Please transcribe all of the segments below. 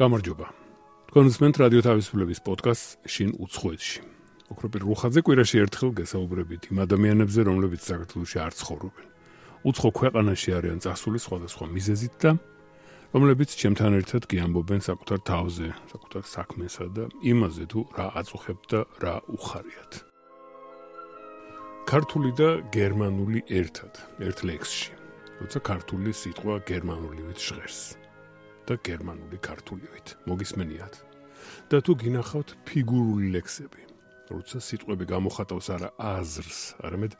გამარჯობა. თქვენ უსმენთ რადიო თავისუფლების პოდკასტ შინ უცხოეთში. ოქროპირ რუხაძე კვირაში ერთხელ გესაუბრებით იმ ადამიანებზე, რომლებიც საქართველოში არ ცხოვრობენ. უცხო ქვეყანაში არიან წასული სხვადასხვა მიზეზით და რომლებიც ჩემთან ერთად გიამბობენ საკუთარ თავზე, საკუთარ საქმესა და იმაზე თუ რა აწუხებთ და რა უხარიათ. ქართული და გერმანული ერთად, ერთ ლექსში. როცა ქართული სიტყვა გერმანულივით ჟღერს და გერმანული ქართულივით. მოგისმენიათ? და თუ გინახავთ ფიგურული ლექსები, როცა სიტყვები გამოხატავს არა აზრს, არამედ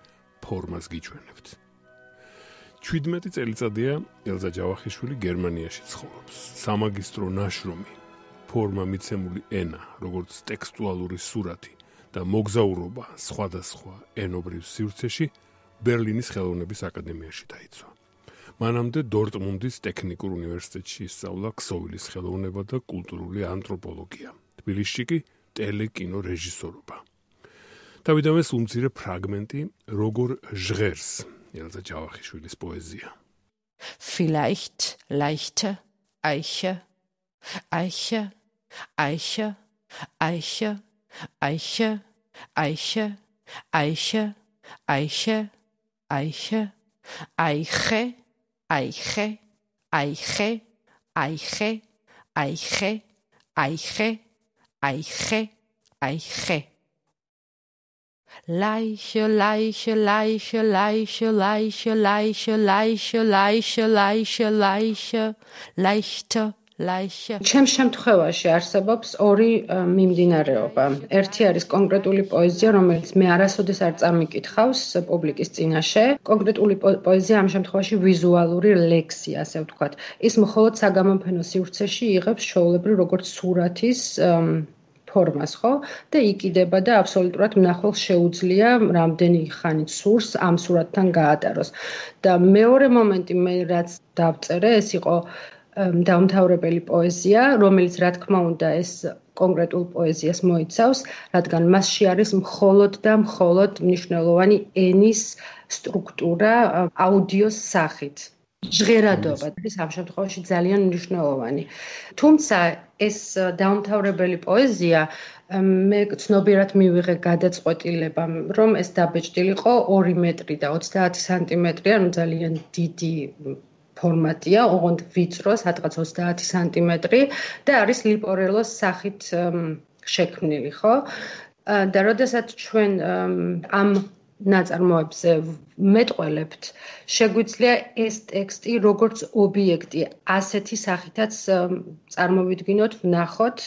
ფორმას გიჩვენებთ. 17 წელიწადია ელზა ჯავახიშვილი გერმანიაში ცხოვრობს. სამაგისტრო ნაშრომი ფორმა მიცემული ენა, როგორც ტექსტუალური სურათი და მოგზაურობა სხვადასხვა ენობრივ სივრცეში ბერლინის ხელოვნების აკადემიაში დაიცვა. მანამდე დორტმუნდის ტექნიკურ უნივერსიტეტში ისწავლა ქსოვილის ხელოვნება და კულტურული ანთროპოლოგია. თბილისში კი ტელეკინო რეჟისორობა. თავიდანვე სუმცირე ფრაგმენტი როგორ ჟღერს ელზა ჯავახიშვილის პოეზია. Vielleicht leichte Eiche Eiche Eiche Eiche Eiche Eiche Eiche Eiche Eiche Eiche Eiche Eiche Eiche Eiche Eiche Eiche Eiche Leiche, Leiche, Leiche, Leiche, Leiche, Leiche, Leiche, Leiche, Leiche, Leiche, Leichte. ჩემ შემთხვევაში არსებობს ორი მიმდინარეობა. ერთი არის კონკრეტული პოეზია, რომელიც მე არასოდეს არ წარმიკითხავს პუბლიკის წინაშე. კონკრეტული პოეზია ამ შემთხვევაში ვიზუალური ლექსია, ასე ვთქვათ. ის მხოლოდ საგამოფენო სივრცეში იღებს შოულებრივ როგორც სურათის ფორმას, ხო? და იკიდება და აბსოლუტურად მნახველს შეუძლია რამდენი ხანი სურს ამ სურათთან გაატაროს. და მეორე მომენტი მე რაც დავწერე, ეს იყო დაუმთავრებელი პოეზია, რომელიც რა თქმა უნდა ეს კონკრეტულ პოეზიას მოიცავს, რადგან მასში არის მხოლოდ და მხოლოდ მნიშვნელოვანი ენის სტრუქტურა აუდიოს სახით. ჟღერადობა ის ამ შემთხვევაში ძალიან მნიშვნელოვანი. თუმცა ეს დაუმთავრებელი პოეზია მე ცნობიერად მივიღე გადაწყვეტილება, რომ ეს დაბეჭდილიყო 2 მეტრი და 30 სანტიმეტრი, ანუ ძალიან დიდი ფორმატია, ოღონდ ვიწრო, სადღაც 30 სანტიმეტრი და არის ლიპორელოს სახით შექმნილი, ხო? და როდესაც ჩვენ ამ ნაწარმოებზე მეტყველებთ, შეგვიძლია ეს ტექსტი როგორც ობიექტი ასეთი სახითაც წარმოვიდგინოთ, ვნახოთ.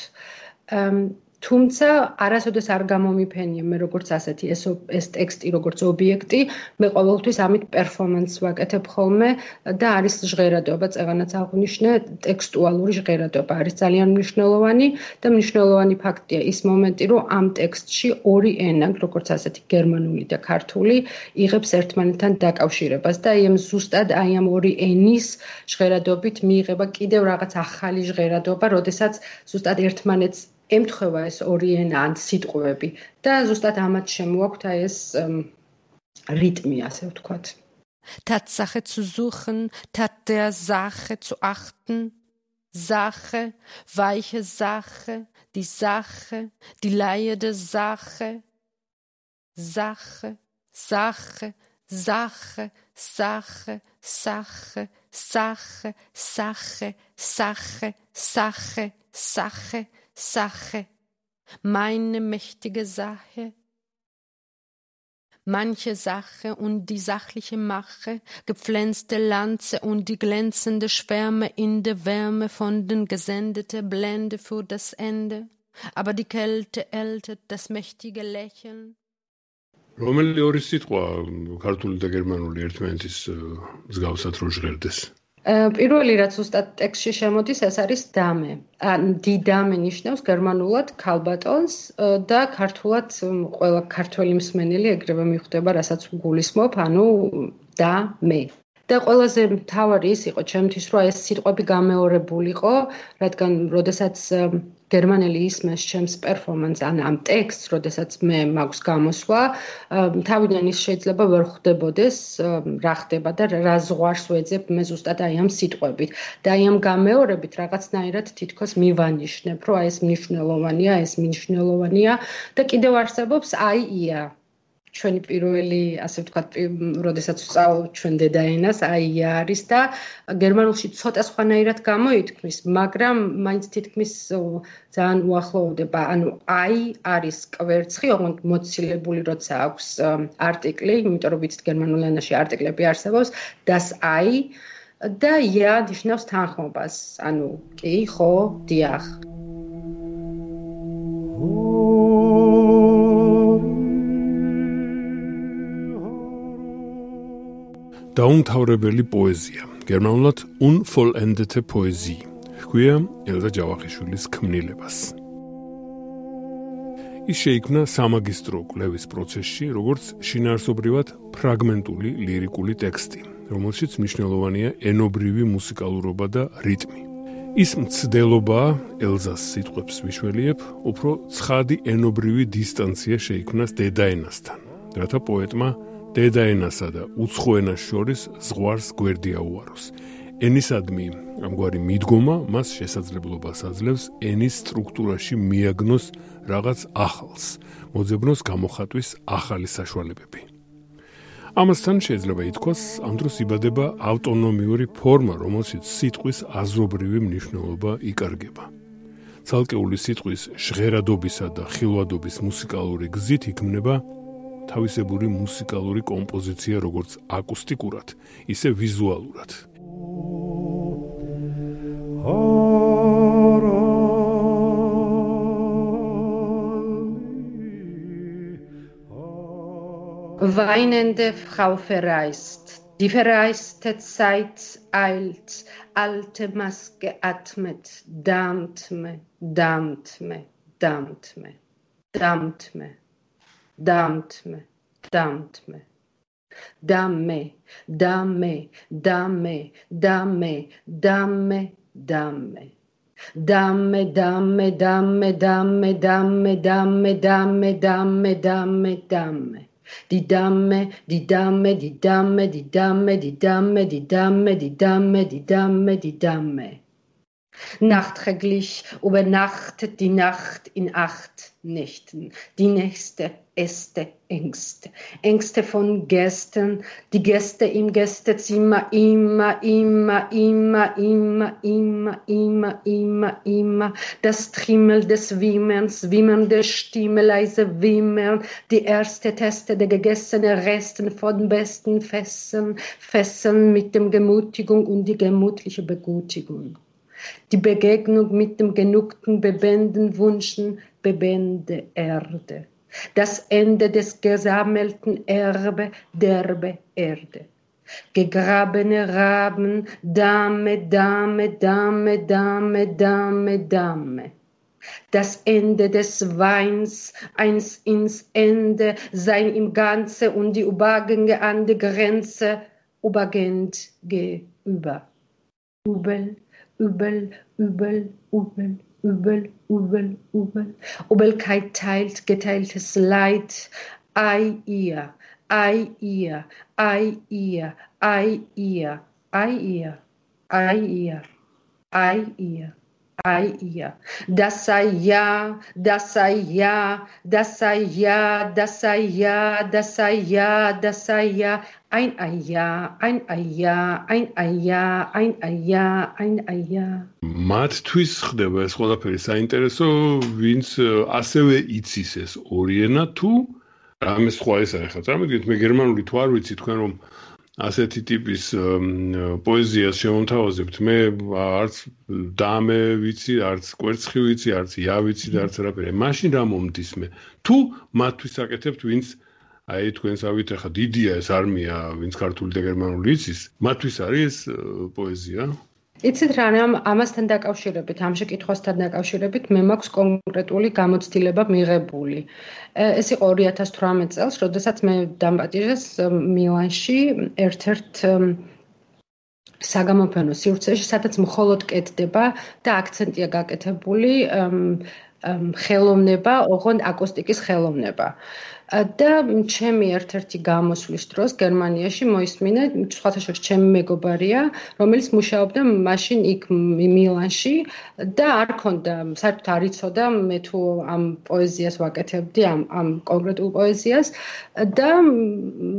თუმცა არასოდეს არ გამომიფენია მე როგორც ასეთი ეს ეს ტექსტი როგორც ობიექტი მე ყოველთვის ამით პერფორმანსს ვაკეთებ ხოლმე და არის ჟღერადობა წეღანაც აღნიშნე ტექსტუალური ჟღერადობა არის ძალიან მნიშვნელოვანი და მნიშვნელოვანი ფაქტია ის მომენტი რომ ამ ტექსტში ორი ენა როგორც ასეთი გერმანული და ქართული იღებს ერთმანეთთან დაკავშირებას და აი ამ ზუსტად აი ამ ორი ენის ჟღერადობით მიიღება კიდევ რაღაც ახალი ჟღერადობა როდესაც ზუსტად ერთმანეთს ემთხვევა ეს ორი ენა ან სიტყვები და ზუსტად ამათ შემოაქვთ აი ეს რიტმი ასე ვთქვათ. Tatsache zu suchen, tat der Sache zu achten, Sache, weiche Sache, die Sache, die Leihe der Sache, Sache, Sache, Sache, Sache, Sache, Sache, Sache, Sache, Sache, Sache, Sache, meine mächtige Sache. Manche Sache und die sachliche Mache, gepflänzte Lanze und die glänzende Schwärme in der Wärme von den gesendete Blende für das Ende, aber die Kälte ältet das mächtige Lächeln. რომელი ორი სიტყვა ქართული და გერმანული ერთმანეთის მსგავსად რო ჟღერდეს? პირველი რაც უბრალოდ ტექსტში შემოდის, ეს არის დამე. ან დიდამე ნიშნავს გერმანულად ქალბატონს და ქართულად ყველა ქართველი მსმენელი ეგრევე მიხვდება, რასაც გულისხმობ, ანუ დამე. და ყველაზე მთავარი ის იყო ჩემთვის, რომ ეს სიტყვები გამეორებულიყო, რადგან როდესაც გერმანელი ისმენს ჩემს პერფორმანს ან ამ ტექსტს, როდესაც მე მაქვს გამოსვლა, თავიდან ის შეიძლება ვერ ხვდებოდეს რა ხდება და რა ზღვარს ვეძებ მე ზუსტად აი ამ სიტყვებით. და აი ამ გამეორებით რაღაცნაირად თითქოს მივანიშნებ, რომ აი ეს მნიშვნელოვანია, ეს მნიშვნელოვანია და კიდევ არსებობს აი ია ჩვენი პირველი, ასე ვთქვათ, როდესაც ვსწავლობ ჩვენ დედაენას, აი არის და გერმანულში ცოტა სხვანაირად გამოითქმის, მაგრამ მაინც თითქმის ძალიან უახლოვდება. ანუ აი არის კვერცხი, ოღონდ მოცილებული როცა აქვს არტიკლი, იმიტომ რომ ვიცით გერმანულ ენაში არტიკლები არსებობს, das აი და ja ნიშნავს თანხმობას. ანუ კი, ხო, დიახ. დაუნთავრებელი პოეზია. გერმანულად unvollendete poesie ჰქვია ელზა ჯავახიშვილის ქმნილებას. ის შეიქმნა სამაგისტრო კვლევის პროცესში როგორც შინაარსობრივად ფრაგმენტული ლირიკული ტექსტი რომელშიც მნიშვნელოვანია ენობრივი მუსიკალურობა და რიტმი. ის მცდელობა ელზას სიტყვებს ვიშველიებ უფრო ცხადი ენობრივი დისტანცია შეიქმნას დედაენასთან რათა პოეტმა დედაენასა და უცხოენას შორის ზღვარს გვერდი აუაროს. ენისადმი ამგვარი მიდგომა მას შესაძლებლობას აძლევს ენის სტრუქტურაში მიაგნოს რაღაც ახალს, მოძებნოს გამოხატვის ახალი საშუალებები. ამასთან შეიძლება ითქვას, ამ დროს იბადება ავტონომიური ფორმა, რომელშიც სიტყვის აზრობრივი მნიშვნელობა იკარგება. ცალკეული სიტყვის ჟღერადობისა და ხილვადობის მუსიკალური გზით იქმნება თავისებური მუსიკალური კომპოზიცია როგორც აკუსტიკურად, ისე ვიზუალურად. Weinende Frau verreist, die verreiste Zeit eilt, alte Maske atmet, dammt me, dammt me, dammt me, dammt me. dammt me, Damtme, damtme. Da me, da me, da me, da me, da me, da me. Damme, damme, damme, damme, damme, damme, damme, damme, damme, damme. Di damme, di damme, di damme, di damme, di damme, di damme, di damme, di damme, di damme. Nachträglich übernachtet die Nacht in acht Nächten. Die nächste erste Ängste. Ängste von Gästen, Die Gäste im Gästezimmer immer, immer, immer, immer, immer, immer, immer, immer. Das Trimmel des Wimmerns, wimmernde Stimme, leise Wimmern. Die erste Teste der gegessenen Resten von besten Fesseln. Fesseln mit dem Gemutigung und die gemütliche Begutigung. Die Begegnung mit dem genugten, bebenden Wunschen, bebende Erde das Ende des gesammelten Erbe derbe Erde. Gegrabene Raben, Dame, Dame, Dame, Dame, Dame, Dame. Das Ende des Weins, eins ins Ende, sein im Ganze und die Übergänge an die Grenze, übergehend geüber. Übel, übel, übel, übel, übel, übel, übel. Übelkeit teilt geteiltes Leid. Ei ihr, ei ihr, ei ihr, ei ihr, ei ihr, ei ihr, ei ihr. Ei ihr, das sei ja, das sei ja, das sei ja, das sei ja, das sei ja, das sei ja, ein Eia, ein Eia, ein Eia, ein Eia, ein Eia. მათთვის ხდება ეს ყველაფერი საინტერესო, ვინც ასევე იცის ეს ორი ენა თუ რამე სხვა ეს ახლა. წარმოგიდგენთ მე გერმანული თუ არ ვიცი თქვენ რომ ასეთი ტიპის პოეზიას შემოთავაზებთ. მე არც დამე ვიცი, არც კვერცხი ვიცი, არც ია ვიცი და არც რაფერი. მაშინ რა მომდის მე? თუ მათთვის აკეთებთ ვინც აი თქვენს ავით ახლა დიდია ეს არმია, ვინც ქართული და გერმანული იცის, მათთვის არის პოეზია. იცით რა, ამ ამასთან დაკავშირებით, ამ შეკითხვასთან დაკავშირებით მე მაქვს კონკრეტული გამოცდილება მიღებული. ეს იყო 2018 წელს, როდესაც მე დამპატიჟეს მილანში ერთ-ერთ საგამოფენო სივრცეში, სადაც მხოლოდ კეთდება და აქცენტია გაკეთებული ხელოვნება, ოღონდ აკუსტიკის ხელოვნება. და ჩემი ერთ-ერთი გამოსვლის დროს გერმანიაში მოისმინა სხვათა შორის ჩემი მეგობარია, რომელიც მუშაობდა მაშინ იქ მილანში და არ ქონდა საერთოდ არ იცოდა მე თუ ამ პოეზიას ვაკეთებდი ამ ამ კონკრეტულ პოეზიას და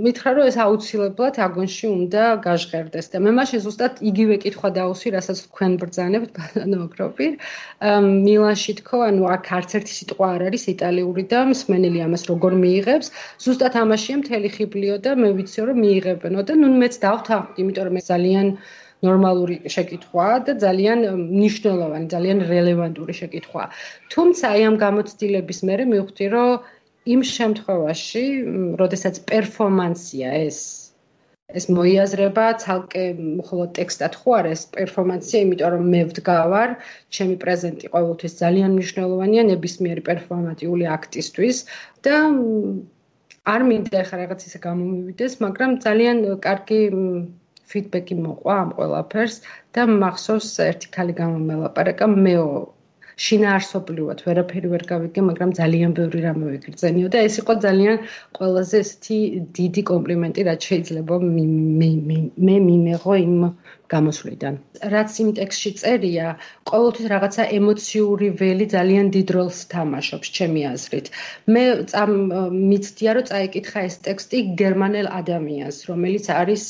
მითხრა რომ ეს აუცილებლად აგონში უნდა გაჟღერდეს და მე მაშინ ზუსტად იგივე კითხვა დაუსვი, რასაც თქვენ ბრძანებთ ბატონო ოკროპი. მილანში თქო, ანუ აქ არც ერთი სიტყვა არ არის იტალიური და მსმენელი ამას როგორ მიიღებს მიიღებს, ზუსტად ამაშია მთელი ხიბლიო და მე ვიციო რომ მიიღებენო და ნუ მეც დავთანხმდი, იმიტომ რომ ეს ძალიან ნორმალური შეკითხვაა და ძალიან მნიშვნელოვანი, ძალიან რელევანტური შეკითხვაა. თუმცა აი ამ გამოცდილების მერე მივხვდი, რომ იმ შემთხვევაში, როდესაც პერფორმანსია ეს ეს მოიაზრება ცალკე მხოლოდ ტექსტად ხო არის პერფორმანსია, იმიტომ რომ მე ვდგავარ, ჩემი პრეზენტი ყოველთვის ძალიან მნიშვნელოვანია ნებისმიერი პერფორმატიული აქტისთვის და არ მინდა ახლა რაღაც ისე გამომივიდეს, მაგრამ ძალიან კარგი ფიდბექი მოყვა ამ ყველაფერს და მახსოვს ერთი ქალი გამომელაპარაკა მეო შინაარსობრივად ვერაფერი ვერ გავიგე, მაგრამ ძალიან ბევრი რამე ვიგრძენიო და ეს იყო ძალიან ყველაზე ესეთი დიდი კომპლიმენტი, რაც შეიძლება მე მე მე მიმეღო იმ გამოსვლიდან. რაც იმ ტექსტში წერია, ყოველთვის რაღაცა ემოციური ველი ძალიან დიდ როლს თამაშობს ჩემი აზრით. მე მიცდია რომ წაიკითხა ეს ტექსტი გერმანელ ადამიანს, რომელიც არის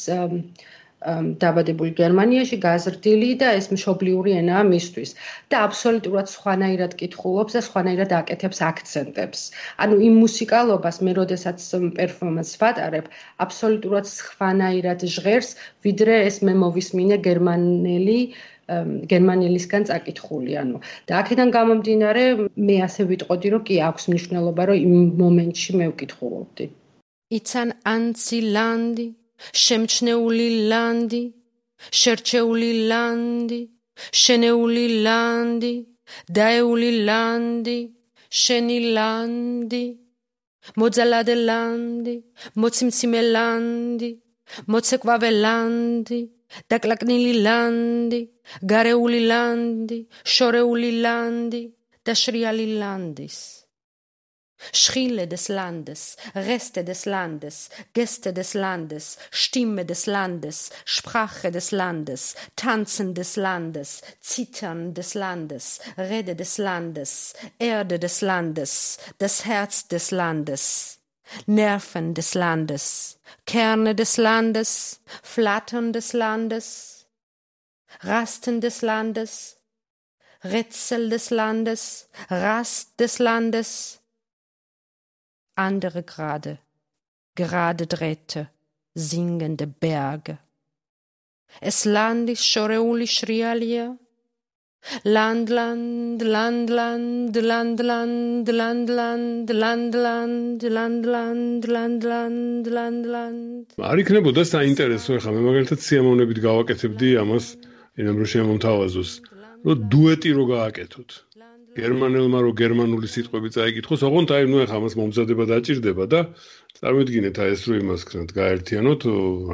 დაბადებული გერმანიაში, გაზრდილი და ეს მშობლიური ენაა მისთვის და აბსოლუტურად სხვანაირად კითხულობს და სხვანაირად აკეთებს აქცენტებს. ანუ იმ მუსიკალობას მე როდესაც პერფორმანსს ვატარებ, აბსოლუტურად სხვანაირად ჟღერს, ვიდრე ეს მე მოვისმინე გერმანელი გერმანელისგან წაკითხული, ანუ და აქედან გამომდინარე, მე ასე ვიტყოდი, რომ კი აქვს მნიშვნელობა, რომ იმ მომენტში მე ვკითხულობდი. იცან ანცილანდი შემჩნეული ლანდი, შერჩეული ლანდი, შენეული ლანდი, დაეული ლანდი, შენი ლანდი, მოძალადე ლანდი, მოციმციმე ლანდი, მოცეკვავე ლანდი, დაკლაკნილი ლანდი, გარეული ლანდი, შორეული ლანდი და შრიალი ლანდის. Schriele des Landes, Reste des Landes, Gäste des Landes, Stimme des Landes, Sprache des Landes, Tanzen des Landes, Zittern des Landes, Rede des Landes, Erde des Landes, das Herz des Landes, Nerven des Landes, Kerne des Landes, Flattern des Landes, Rasten des Landes, Rätsel des Landes, Rast des Landes, andere Grade, gerade Drähte, singende Berge. Es landis schorეული შრიალია Landland, Landland, Landland, Landland, Landland, Landland, Landland, Landland. არ იქნებოდა საინტერესო ახლა მე მაგალითად სიამოვნებით გავაკეთებდი ამას, ენამ რომ შემომთავაზოს, რომ დუეტი რო გააკეთოთ. გერმანელმა რო გერმანული სიტყვები წაიკითხოს, ოღონდ აი ნუ ეხა მას მომზადება დაჭirdება და წარმოიდგინეთ აი ეს რო იმას ქნათ გაერთიანოთ,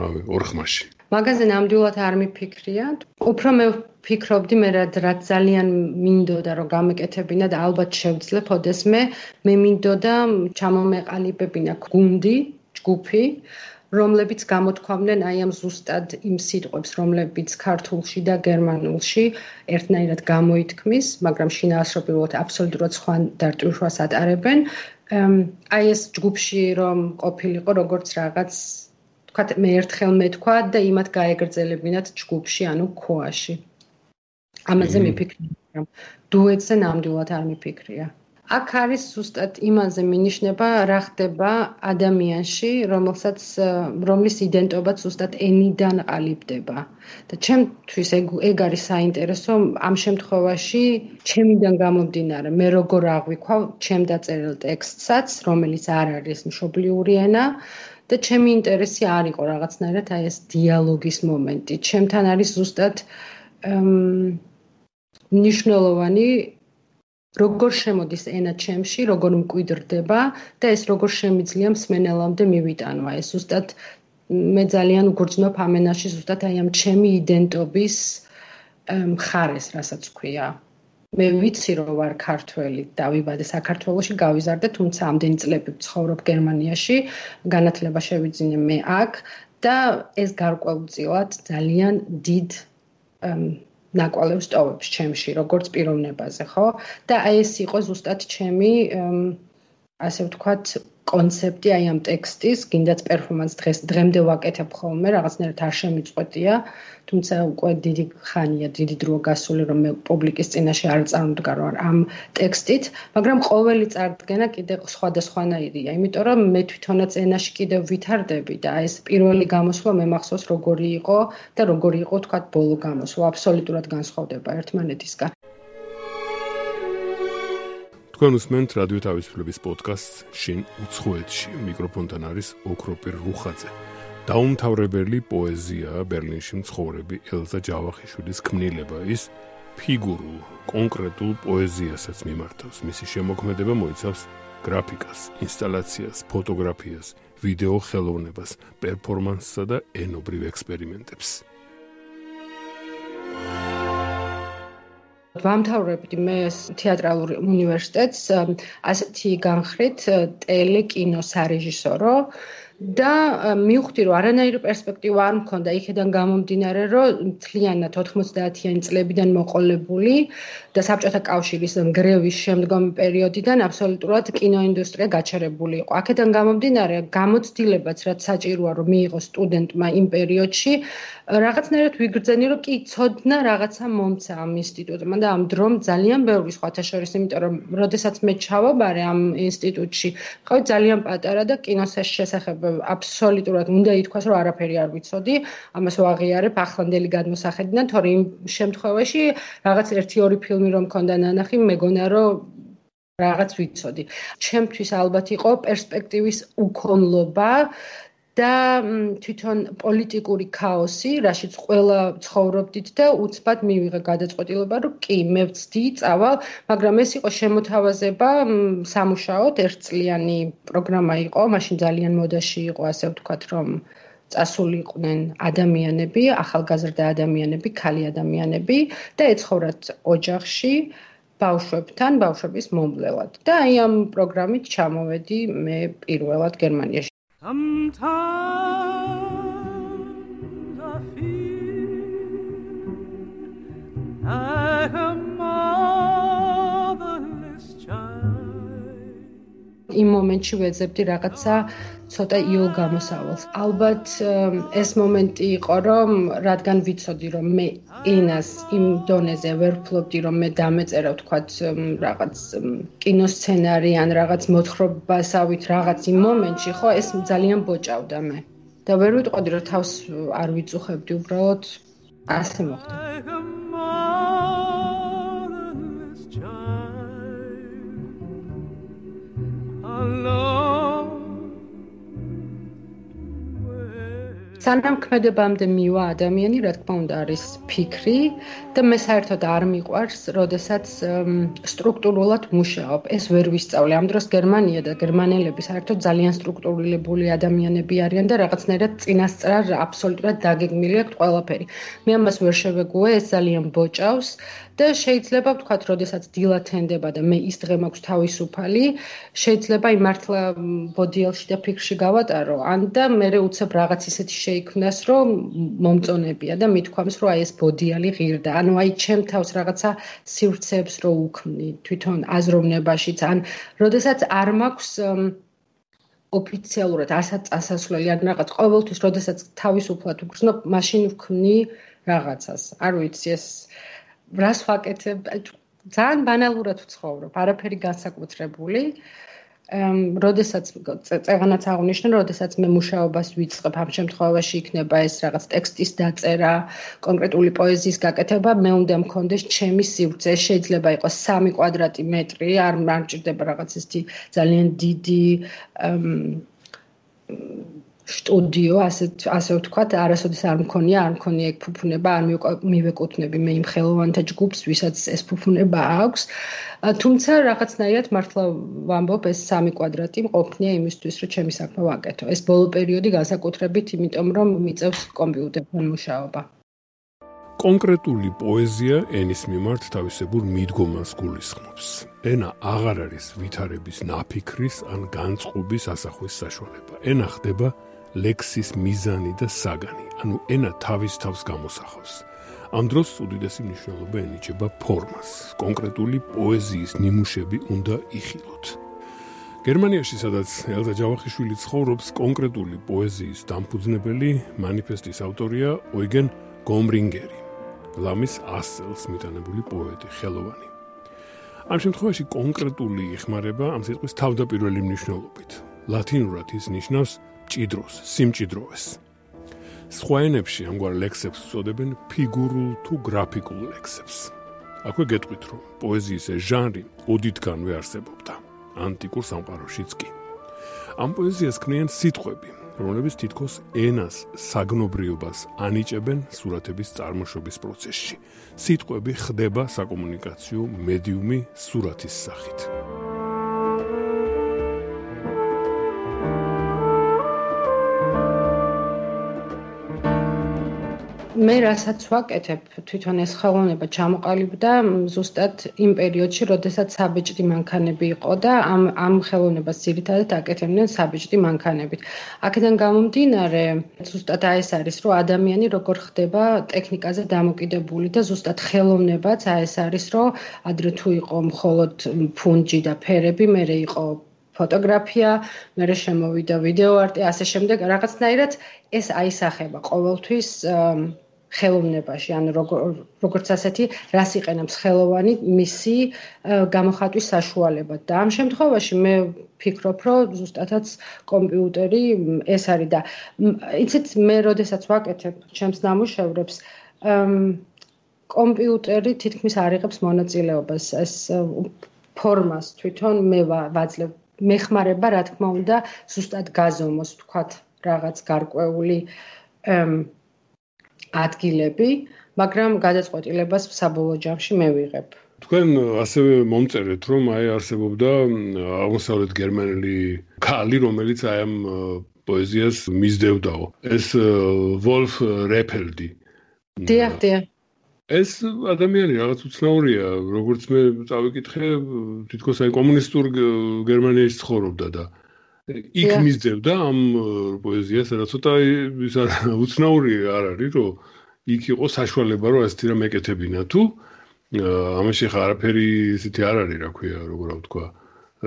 რავი, ორხმაში. მაგაზე ნამდვილად არ მიფიქრია. უფრო მე ფიქრობდი მე რაც ძალიან მინდოდა რომ გამეკეთებინა და ალბათ შევძლებ ოდესმე მე მინდოდა ჩამომეყალიბებინა გუნდი, ჯგუფი, რომლებიც გამოთქვამდნენ აი ამ ზუსტად იმ სიტყვებს, რომლებიც ქართულში და გერმანულში ერთნაირად გამოითქმის, მაგრამ შინაარსობრივად აბსოლუტურად სხვა დარტვირვას ატარებენ. აი ეს ჯგუფში რომ ყოფილიყო როგორც რაღაც თქვა მე ერთხელ მეთქვა და იმათ გაეგრძელებინათ ჯგუფში, ანუ ქოაში. ამაზე მიფიქრე, მაგრამ დუეტზე ნამდვილად არ მიფიქრია. აქ არის ზუსტად იმაზე მინიშნება რა ხდება ადამიანში, რომელსაც რომლის იდენტობაც ზუსტად ენიდან ყალიბდება. და ჩემთვის ეგ ეგ არის საინტერესო ამ შემთხვევაში, ჩემიდან გამომდინარე, მე როგორ აღვიქვა ჩემ დაწერილ ტექსტსაც, რომელიც არ არის მშობლიური ენა და ჩემი ინტერესი არ იყო რაღაცნაირად აი ეს დიალოგის მომენტი. ჩემთან არის ზუსტად ნიშნულოვანი როგორ შემოდის ენა ჩემში, როგორ მკვიდრდება და ეს როგორ შემიძლია მსმენელამდე მივიტანვა. ეს უბრალოდ მე ძალიან უგრძნობ ამენაში ზუსტად აი ამ ჩემი იდენტობის მხარეს, რასაც ქვია. მე ვიცი რომ ვარ ქართველი, დავიბადე საქართველოში, გავიზარდე, თუმცა ამდენი წლები ვცხოვრობ გერმანიაში, განათლება შევიძინე მე აქ და ეს გარკვეულწილად ძალიან დიდ ნაკვალევს ტოვებს ჩემში, როგორც პიროვნებაზე, ხო? და აი ეს იყო ზუსტად ჩემი ასე ვთქვათ, კონცეფტი აი ამ ტექსტის, გინდაც პერფორმანს დღეს დღემდე ვაკეთებ ხოლმე, რაღაცნაირად არ შემიწყვეტია, თუმცა უკვე დიდი ხანია, დიდი დრო გასული, რომ მე პუბლიკის წინაშე არ წარმდგარო ამ ტექსტით, მაგრამ ყოველი წარდგენა კიდე სხვადასხვანაირია, იმიტომ რომ მე თვითონაც ენაში კიდე ვითარდები და ეს პირველი გამოსვლა მე მახსოვს როგორი იყო და როგორი იყო თქვა ბოლო გამოსვლა, აბსოლუტურად განსხვავდება ერთმანეთისგან. თქვენ უსმენთ რადიო თავისუფლების პოდკასტს შინ უცხოეთში. მიკროფონთან არის ოქროპირ რუხაძე. დაუმთავრებელი პოეზია ბერლინში მცხოვრები ელზა ჯავახიშვილის ქმნილება. ის ფიგურულ კონკრეტულ პოეზიასაც მიმართავს. მისი შემოქმედება მოიცავს გრაფიკას ინსტალაციას ფოტოგრაფიას ვიდეო ხელოვნებას პერფორმანსსა და ენობრივ ექსპერიმენტებს ვამთავრებდი მე თეატრალურ უნივერსიტეტს ასეთი განხრით ტელეკინო სარეჟისორო და მივხვდი რომ არანაირი პერსპექტივა არ მქონდა იქიდან გამომდინარე რომ მთლიანად 90-იანი წლებიდან მოყოლებული და საბჭოთა კავშირის გრევის შემდგომი პერიოდიდან აბსოლუტურად კინოინდუსტრია გაჩერებული იყო. აქედან გამომდინარე გამოცდილებაც რაც საჭიროა რომ მიიღოს სტუდენტმა იმ პერიოდში რაღაცნაირად ვიგრძენი რომ კი ცოდნა რაღაცა მომცა ამ ინსტიტუტმა და ამ დრომ ძალიან ბევრი სხვათა შორის იმიტომ რომ როდესაც მე ჩავაბარე ამ ინსტიტუტში ყავი ძალიან პატარა და კინოს შესახებ აბსოლუტურად უნდა ითქვას რომ არაფერი არ ვიცოდი. ამას ვაღიარებ ახლანდელი გადმოსახედიდან თორე იმ შემთხვევაში რაღაც 1-2 ფილმი რომ მქონდა ნანახი მეგონა რომ რაღაც ვიცოდი. ჩემთვის ალბათ იყო პერსპექტივის უქონლობა და თვითონ პოლიტიკური ქაოსი, რაშიც ყველა ცხოვრობდით და უცბად მივიღე გადაწყვეტილება, რომ კი, მე ვწდი, წავალ, მაგრამ ეს იყო შემოთავაზება სამუშაოდ, ერთწლიანი პროგრამა იყო, მაშინ ძალიან მოდაში იყო, ასე ვთქვათ, რომ წასულიყვნენ ადამიანები, ახალგაზრდა ადამიანები, ქალი ადამიანები და ეცხოვრათ ოჯახში ბავშვებთან, ბავშვების მომვლელად. და აი ამ პროგრამით ჩამოვედი მე პირველად გერმანიაში. Sometimes I feel like a იმ მომენტში ვეძებდი რაღაცა ცოტა იოლ გამოსავალს. ალბათ ეს მომენტი იყო, რომ რადგან ვიცოდი, რომ მე ენას იმ დონეზე ვერ ვფლობდი, რომ მე დამეწერა, ვთქვათ, რაღაც კინოსცენარი ან რაღაც მოთხრობასავით რაღაც იმ მომენტში, ხო, ეს ძალიან ბოჭავდა მე. და ვერ ვიტყოდი, რომ თავს არ ვიწუხებდი, უბრალოდ ასე მოხდა. სანამ ქმედებამდე მივა ადამიანი, რა თქმა უნდა, არის ფიქრი და მე საერთოდ არ მიყვარს, როდესაც სტრუქტურულად მუშაობ. ეს ვერ ვისწავლე. ამ დროს გერმანია და გერმანელები საერთოდ ძალიან სტრუქტურირებული ადამიანები არიან და რაღაცნაირად წინასწარ აბსოლუტურად დაგეგმილი აქვს ყველაფერი. მე ამას ვერ შევეგუე, ეს ძალიან ბოჭავს და შეიძლება ვთქვათ, როდესაც დილათენდება და მე ის დღე მაქვს თავისუფალი, შეიძლება იმართლა ბოდიელში და ფიქრში გავატარო, ან და მე უცებ რაღაც ისეთი შეიქმნას, რომ მომწონებია და მithქვამს, რომ აი ეს ბოდიალი ღირდა. ანუ აი ჩემ თავს რაღაცა სივრცეებს რო უქმნი თვითონ აზროვნებაშიც, ან როდესაც არ მაქვს ოფიციალურად ასაც ასასვლელი ან რაღაც ყოველთვის როდესაც თავისუფლად ვგრძნობ, მაშინ ვქმნი რაღაცას. არ ვიცი ეს რას ვაკეთებ? ძალიან ბანალურად ვცხოვრობ, არაფერი განსაკუთრებული. ემ, როდესაც წეღანაც აღნიშნე, როდესაც მე მუშაობას ვიწყებ, ამ შემთხვევაში იქნება ეს რაღაც ტექსტის დაწერა, კონკრეტული პოეზიის გაკეთება, მე უნდა მქონდეს ჩემი სივრცე, შეიძლება იყოს 3 კვადრატი მეტრი, არ მარჭდება რაღაც ისეთი ძალიან დიდი ემ სტუდიო, ასე ასე ვთქვათ, არასოდეს არ მქონია, არ მქონია ეგ ფუფუნება, არ მივეკუთვნები მე იმ ხელოვანთა ჯგუფს, ვისაც ეს ფუფუნება აქვს. თუმცა რაღაცნაირად მართლა ვამბობ, ეს სამი კვადრატი მყოფნია იმისთვის, რომ ჩემი საქმე ვაკეთო. ეს ბოლო პერიოდი განსაკუთრებით, იმიტომ რომ მიწევს კომპიუტერთან მუშაობა. კონკრეტული პოეზია ენის მიმართ თავისებურ მიდგომას გულისხმობს. ენა აღარ არის ვითარების ნაფიქრის ან განწყობის ასახვის საშუალება. ენა ხდება ლექსის მიზანი და საგანი, ანუ ენა თავის თავს გამოსახავს. ამ დროს უდიდესი მნიშვნელობა ენიჭება ფორმას. კონკრეტული პოეზიის ნიმუშები უნდა იხილოთ. გერმანიაში, სადაც ელზა ჯავახიშვილი ცხოვრობს, კონკრეტული პოეზიის დამფუძნებელი манифესტის ავტორია ოიგენ გომრინგერი, ლამის 100 წელს მიტანებული პოეტი, ხელოვანი. ამ შემთხვევაში კონკრეტული იხმარება ამ სიტყვის თავდაპირველი მნიშვნელობით. ლათინურად ის ნიშნავს ჭიდროს, სიმჭიდროვეს. სხვა ენებში ამგვარ ლექსებს უწოდებენ ფიგურულ თუ გრაფიკულ ლექსებს. აქვე გეტყვით, რომ პოეზიის ეს ჟანრი ოდითგანვე არსებობდა, ანტიკურ სამყაროშიც კი. ამ პოეზიას ქმნიან სიტყვები, რომლებიც თითქოს ენას საგნობრიობას ანიჭებენ სურათების წარმოშობის პროცესში. სიტყვები ხდება საკომუნიკაციო მედიუმი სურათის სახით. მე რასაც ვაკეთებ თვითონ ეს ხელოვნება ჩამოყალიბდა ზუსტად იმ პერიოდში, როდესაც საბეჭდი მანქანები იყო და ამ ამ ხელოვნებას ძირითადად აკეთებდნენ საბეჭდი მანქანებით. აქედან გამომდინარე, ზუსტად აი ეს არის, რომ ადამიანი როგორ ხდება ტექნიკაზე დამოკიდებული და ზუსტად ხელოვნებაც აი ეს არის, რომ ადრე თუ იყო მხოლოდ ფუნჯი და ფერები, მე რე იყო ფოტოგრაფია, მე რე შემოვიდა ვიდეო არტი, ასე შემდეგ, რაღაცნაირად ეს აისახება ყოველთვის ხელოვნებაში, ანუ როგორც ასეთი, რას იყენებს ხელოვანი მისი გამოხატვის საშუალებად. და ამ შემთხვევაში მე ფიქრობ, რომ ზუსტადაც კომპიუტერი ეს არის და იცით მე როდესაც ვაკეთებ ჩემს ნამუშევრებს, კომპიუტერი თითქმის არ იღებს მონაწილეობას ეს ფორმას თვითონ მე ვაძლევ მეხმარება რა თქმა უნდა ზუსტად გაზომოს თქვათ რაღაც გარკვეული ადგილები, მაგრამ გადაწყვეტილებას საბოლოო ჯამში მე ვიღებ. თქვენ ასევე მომწერეთ, რომ აი არსებობდა აღმოსავლეთ გერმანელი ქალი, რომელიც აი ამ პოეზიას მისდევდაო. ეს ვოლფ რეფელდი. დიახ, დიახ. ეს ადამიანი რაღაც უცნაურია, როგორც მე წავიკითხე, თითქოს აი კომუნისტურ გერმანიაში ცხოვრობდა და იქ მისდევდა ამ პოეზიას, რა ცოტა ის უცნაური არ არის, რომ იქ იყო საშუალება, რომ ასეთი რამ ეკეთებინა თუ ამაში ხა არაფერი ისეთი არ არის, რა ქვია, როგორ ვთქვა,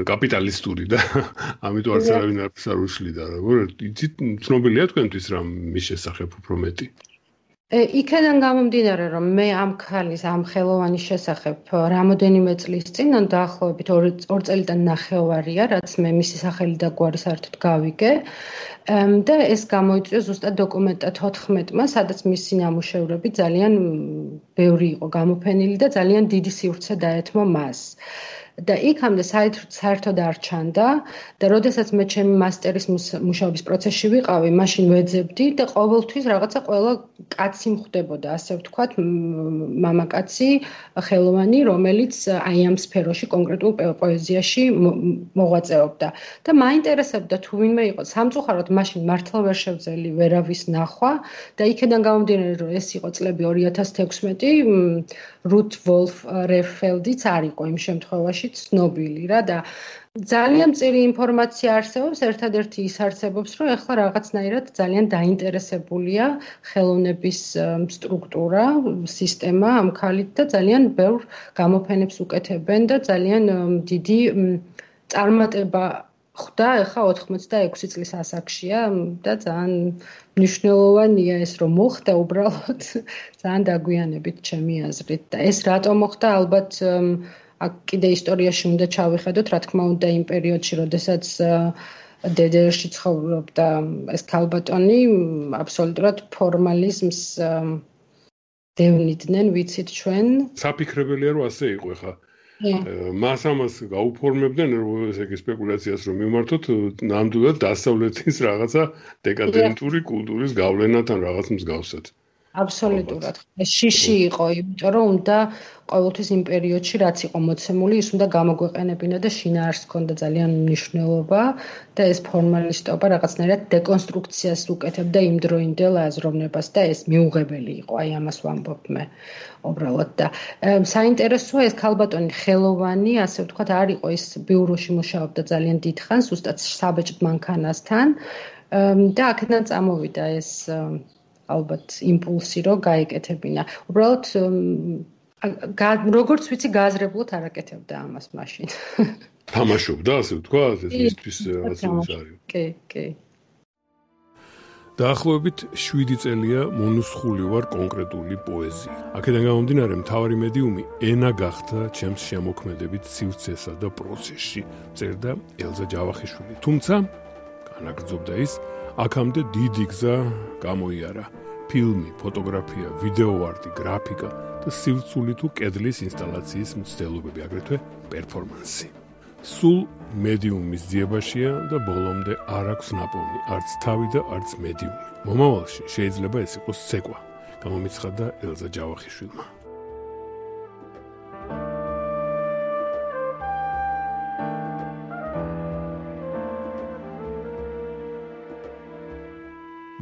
კაპიტალისტური და ამიტომ არც არავინ არ უშლიდა, როგორ იცით, ცნობილია თქვენთვის რამ მის შესახებ უფრო მეტი? იქიდან გამომდინარე რომ მე ამ ქალის ამ ხელოვანის შესახებ რამოდენიმე წლის წინ ან დაახლოებით 2 წელიდან ნახევარია რაც მე მისი სახელი და გვარი საერთოდ გავიგე. და ეს გამოიწვია ზუსტად დოკუმენტა 14-მა სადაც მისი ნამუშევრები ძალიან ბევრი იყო გამოფენილი და ძალიან დიდი სივრცე დაეთმო მას და იქამდე საერთოდ არ ჩანდა და როდესაც მე ჩემი მასტერის მუშაობის პროცესში ვიყავი, მაშინ ვეძებდი და ყოველთვის რაღაცა ყველა კაცი მხვდებოდა, ასე ვთქვათ, მამაკაცი, ხელოვანი, რომელიც აი ამ სფეროში კონკრეტულ პოეზიაში მოღვაწეობდა. და მაინტერესებდა თუ ვინმე იყო სამწუხაროდ მაშინ მართლა ვერ შევძელი ვერავის ნახვა და იქიდან გამომდინარე რომ ეს იყო წლები 2016 რუთ ვოლფ რეფელდიც არ იყო იმ შემთხვევაში ევროპაში ცნობილი რა და ძალიან წირი ინფორმაცია არსებობს, ერთადერთი ის არსებობს, რომ ეხლა რაღაცნაირად ძალიან დაინტერესებულია ხელოვნების სტრუქტურა, სისტემა ამ ქალით და ძალიან ბევრ გამოფენებს უკეთებენ და ძალიან დიდი წარმატება ხდა ეხა 86 წლის ასაკშია და ძალიან მნიშვნელოვანია ეს რომ მოხდა უბრალოდ. ძალიან დაგვიანებით ჩემი აზრით და ეს რატომ მოხდა? ალბათ აქ კიდე ისტორიაში უნდა ჩავიხედოთ, რა თქმა უნდა, იმ პერიოდში, როდესაც დედერში ცხოვრობდა ეს ქალბატონი, აბსოლუტურად ფორმალიზმს დევნიდნენ, ვიცით ჩვენ. საფიქრებელია, რომ ასე იყო ხა. მას ამას გაუფორმებდნენ ესე იგი სპეკულაციას რომ მიმართოთ ნამდვილად დასავლეთის რაღაცა დეკადენტური კულტურის გავლენათან რაღაც მსგავსად. აბსოლუტურად. შიში იყო, იმიტომ რომ უნდა ყოველთვის იმ პერიოდში რაც იყო მოცემული, ის უნდა გამოგვეყენებინა და შინაარს ჰქონდა ძალიან მნიშვნელობა და ეს ფორმალისტობა რაღაცნაირად დეკონსტრუქციას უკეთებდა იმ დროინდელ აზროვნებას და ეს მიუღებელი იყო, აი ამას ვამბობ მე. უბრალოდ და საინტერესოა ეს ქალბატონი ხელოვანი, ასე ვთქვათ, არ იყო ის ბიუროში მუშაობდა ძალიან დიდხანს, უბრალოდ საბჭ მანქანასთან და აქედან წამოვიდა ეს ალბათ იმპულსი რო გაიკეთებინა. უბრალოდ როგორც ვიცი გააზრებლოთ არაკეთებდა ამას მაშინ. თამაშობდა, ასე ვთქვა, ეს ისთვის რაღაც არის. კი, კი. დაახლოებით 7 წელია მონუსხული ვარ კონკრეტული პოეზია. აქედან გამომდინარე, მთავარი მედიუმი ენა გახდა ჩემს შემოქმედებით სივრცესა და პროცესში. წერდა ელზა ჯავახიშვილი. თუმცა განაგრძობდა ის აქამდე დიდი გზა გამოიარა. ფილმი, ფოტოგრაფია, ვიდეოარტი, გრაფიკა და სივრცული თუ კედლის ინსტალაციის მცდელობები, აგრეთვე პერფორმანსი. სულ მედიუმის ძიებაშია და ბოლომდე არ აქვს ნაპოვნი, არც თავი და არც მედიუმი. მომავალში შეიძლება ეს იყოს ცეკვა, გამომიცხადა ელზა ჯავახიშვილმა.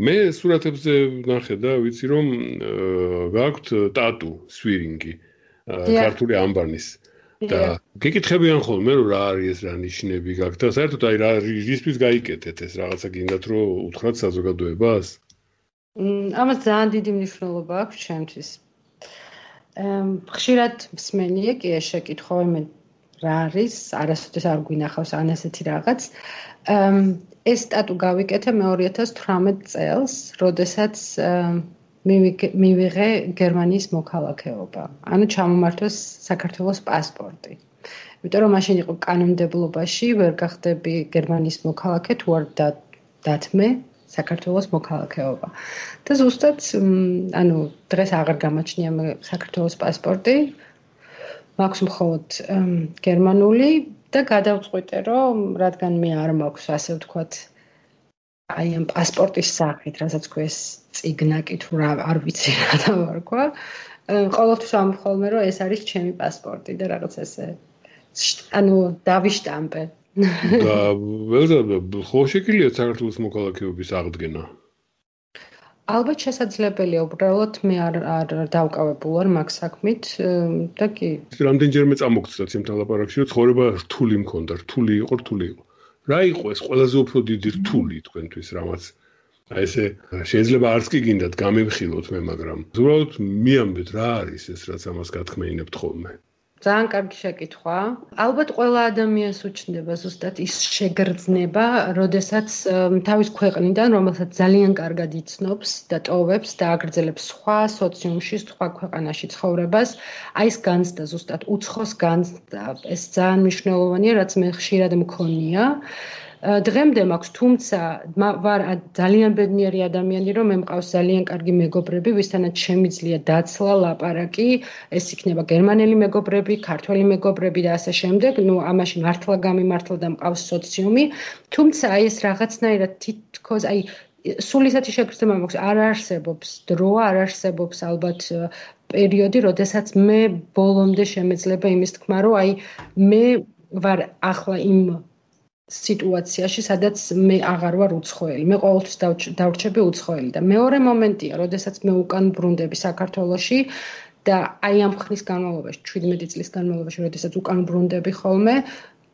მე სურათებზე ნახე და ვიცი რომ გაქვთ ტატუ სვირინგი ქართული ამბანის. და გეკითხებიან ხოლმე რა არის ეს რა ნიშნები გაქვთ და საერთოდ აი რა რისთვის გაიკეთეთ ეს რაღაცა გინდათ რომ უთხრათ საზოგადოებას. ამას ძალიან დიდი მნიშვნელობა აქვს ჩემთვის. ხშირად მსმენია კი ეს შეკითხვა მე რა არის არასოდეს არ გვინახავს ან ესეთი რაღაც ეს სტატუ გავიკეთე მე 2018 წელს, როდესაც მივიღე გერმანიის მოქალაქეობა. ანუ ჩამომართვეს საქართველოს პასპორტი. იმიტომ რომ მაშინ იყო კანონმდებლობაში, ვერ გახდები გერმანიის მოქალაქე თუ არ დათმე საქართველოს მოქალაქეობა. და ზუსტად ანუ დღეს აღარ გამოჩნია მე საქართველოს პასპორტი. მაქვს მხოლოდ გერმანული და გადავწყვიტე რომ რადგან მე არ მაქვს ასე ვთქვათ აი ამ პასპორტის სახით, რასაც ქვეს ციგნაკი თუ რა არ ვიცი რა დავარქვა. ყოველთვის ამხოლმე რომ ეს არის ჩემი პასპორტი და რაღაც ესე ანუ დავიშტამპე. და ველდა ხო შეკილია საქართველოს მოქალაქეობის აღდგენა? ალბათ შესაძლებელია უბრალოდ მე არ არ დავკავებულ ვარ მაგ საქმით და კი. რამდენჯერმე წამოგცდა ცემთან ლაპარაკში რომ ცხოვრება რთული მქონდა რთული იყო რთული იყო. რა იყო ეს ყველაზე უფრო დიდი რთული თქვენთვის რამაც? აი ესე შეიძლება არც კი გინდათ გამემხილოთ მე მაგრამ უბრალოდ მიამბეთ რა არის ეს რაც ამას გათქმეინებთ ხოლმე ძალიან კარგი შეკითხვა. ალბათ ყველა ადამიანს უჩნდება ზუსტად ის შეგრძნება, როდესაც თავის ქვეყნიდან, რომელსაც ძალიან კარგად იცნობს და ტოვებს და აგრძელებს სხვა სოციუმში, სხვა ქვეყანაში ცხოვრებას, აი ეს განცდა ზუსტად უცხოს განცდა, ეს ძალიან მნიშვნელოვანია, რაც მე ხშირად მქონია. დღემდე მაქვს თუმცა ვარ ძალიან ბედნიერი ადამიანი რომ მე მყავს ძალიან კარგი მეგობრები ვისთანაც შემიძლია დაცლა ლაპარაკი ეს იქნება გერმანელი მეგობრები ქართველი მეგობრები და ასე შემდეგ. ნუ ამაში მართლა გამიმართლა და მყავს სოციუმი. თუმცა აი ეს რაღაცნაირად თითქოს აი სულისათი შეგრძნება მაქვს არ არსებობს დრო არ არსებობს ალბათ პერიოდი როდესაც მე ბოლომდე შემეძლება იმის თქმა რომ აი მე ვარ ახლა იმ სიტუაციაში, სადაც მე აღარ ვარ უცხოელი. მე ყოველთვის დავრჩები უცხოელი და მეორე მომენტია, როდესაც მე უკან ბრუნდები საქართველოში და აი ამ ხნის განმავლობაში, 17 წლის განმავლობაში, როდესაც უკან ბრუნდები ხოლმე,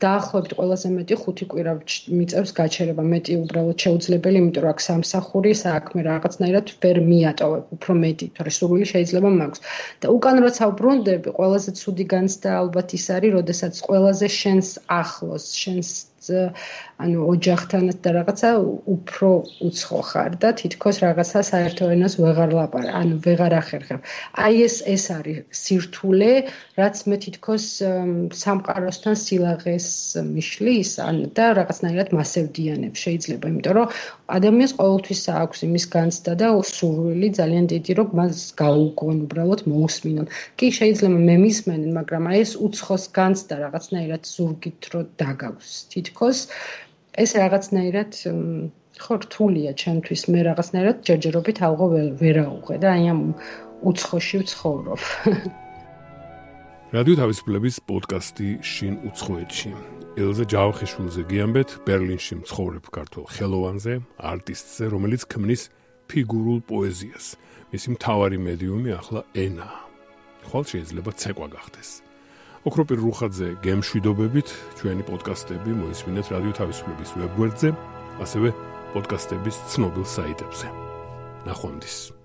დაახლოებით ყველაზე მეტი 5 კვირა მიწევს გაჩერება, მეტი უბრალოდ შეუძლებელი, იმიტომ რომ აქ სამსახური, საქმე რაღაცნაირად ვერ მიატოვებ, უფრო მეტი, თორე სრული შეიძლება მაქვს. და უკან როცა ბრუნდები, ყველაზე ცუდი განცდა ალბათ ის არის, როდესაც ყველაზე შენს ახლოს, შენს ანუ ოჯახთანაც და რაღაცა უფრო უცხო ხარ და თითქოს რაღაცა საერთო ენას ვეღარ ლაპარ, ანუ ვეღარ ახერხებ. აი ეს ეს არის სირთულე, რაც მე თითქოს სამყაროსთან სილაღეს მიშლის ან და რაღაცნაირად მასევდიანებ შეიძლება, იმიტომ რომ ადამიანს ყოველთვის აქვს იმის განცდა და სურვილი ძალიან დიდი რომ მას გაუგონ უბრალოდ მოусმინონ. კი შეიძლება მე მისმენენ, მაგრამ აი ეს უცხოს განცდა რაღაცნაირად ზურგით რო დაგავს. თითქოს ეს რაღაცნაირად ხო რთულია ჩემთვის მე რაღაცნაირად ჯერჯერობით აღო ვერაუღე და აი ამ უცხოში ვცხოვრობ. რადიო თავისუფლების პოდკასტი შინ უცხოეთში. ელზა ჯავხიშვილზე გიამბეთ ბერლინში მცხოვრებ ქართულ ხელოვანზე, არტისტზე, რომელიც ქმნის ფიგურულ პოეზიას. მისი მთავარი მედიუმი ახლა ენა. ხვალ შეიძლება ცეკვა გახდეს. ოქროპირ რუხაძე გემშვიდობებით ჩვენი პოდკასტები მოისმინეთ რადიო თავისუფლების ვებგვერდზე, ასევე პოდკასტების ცნობილ საიტებზე. ნახვამდის.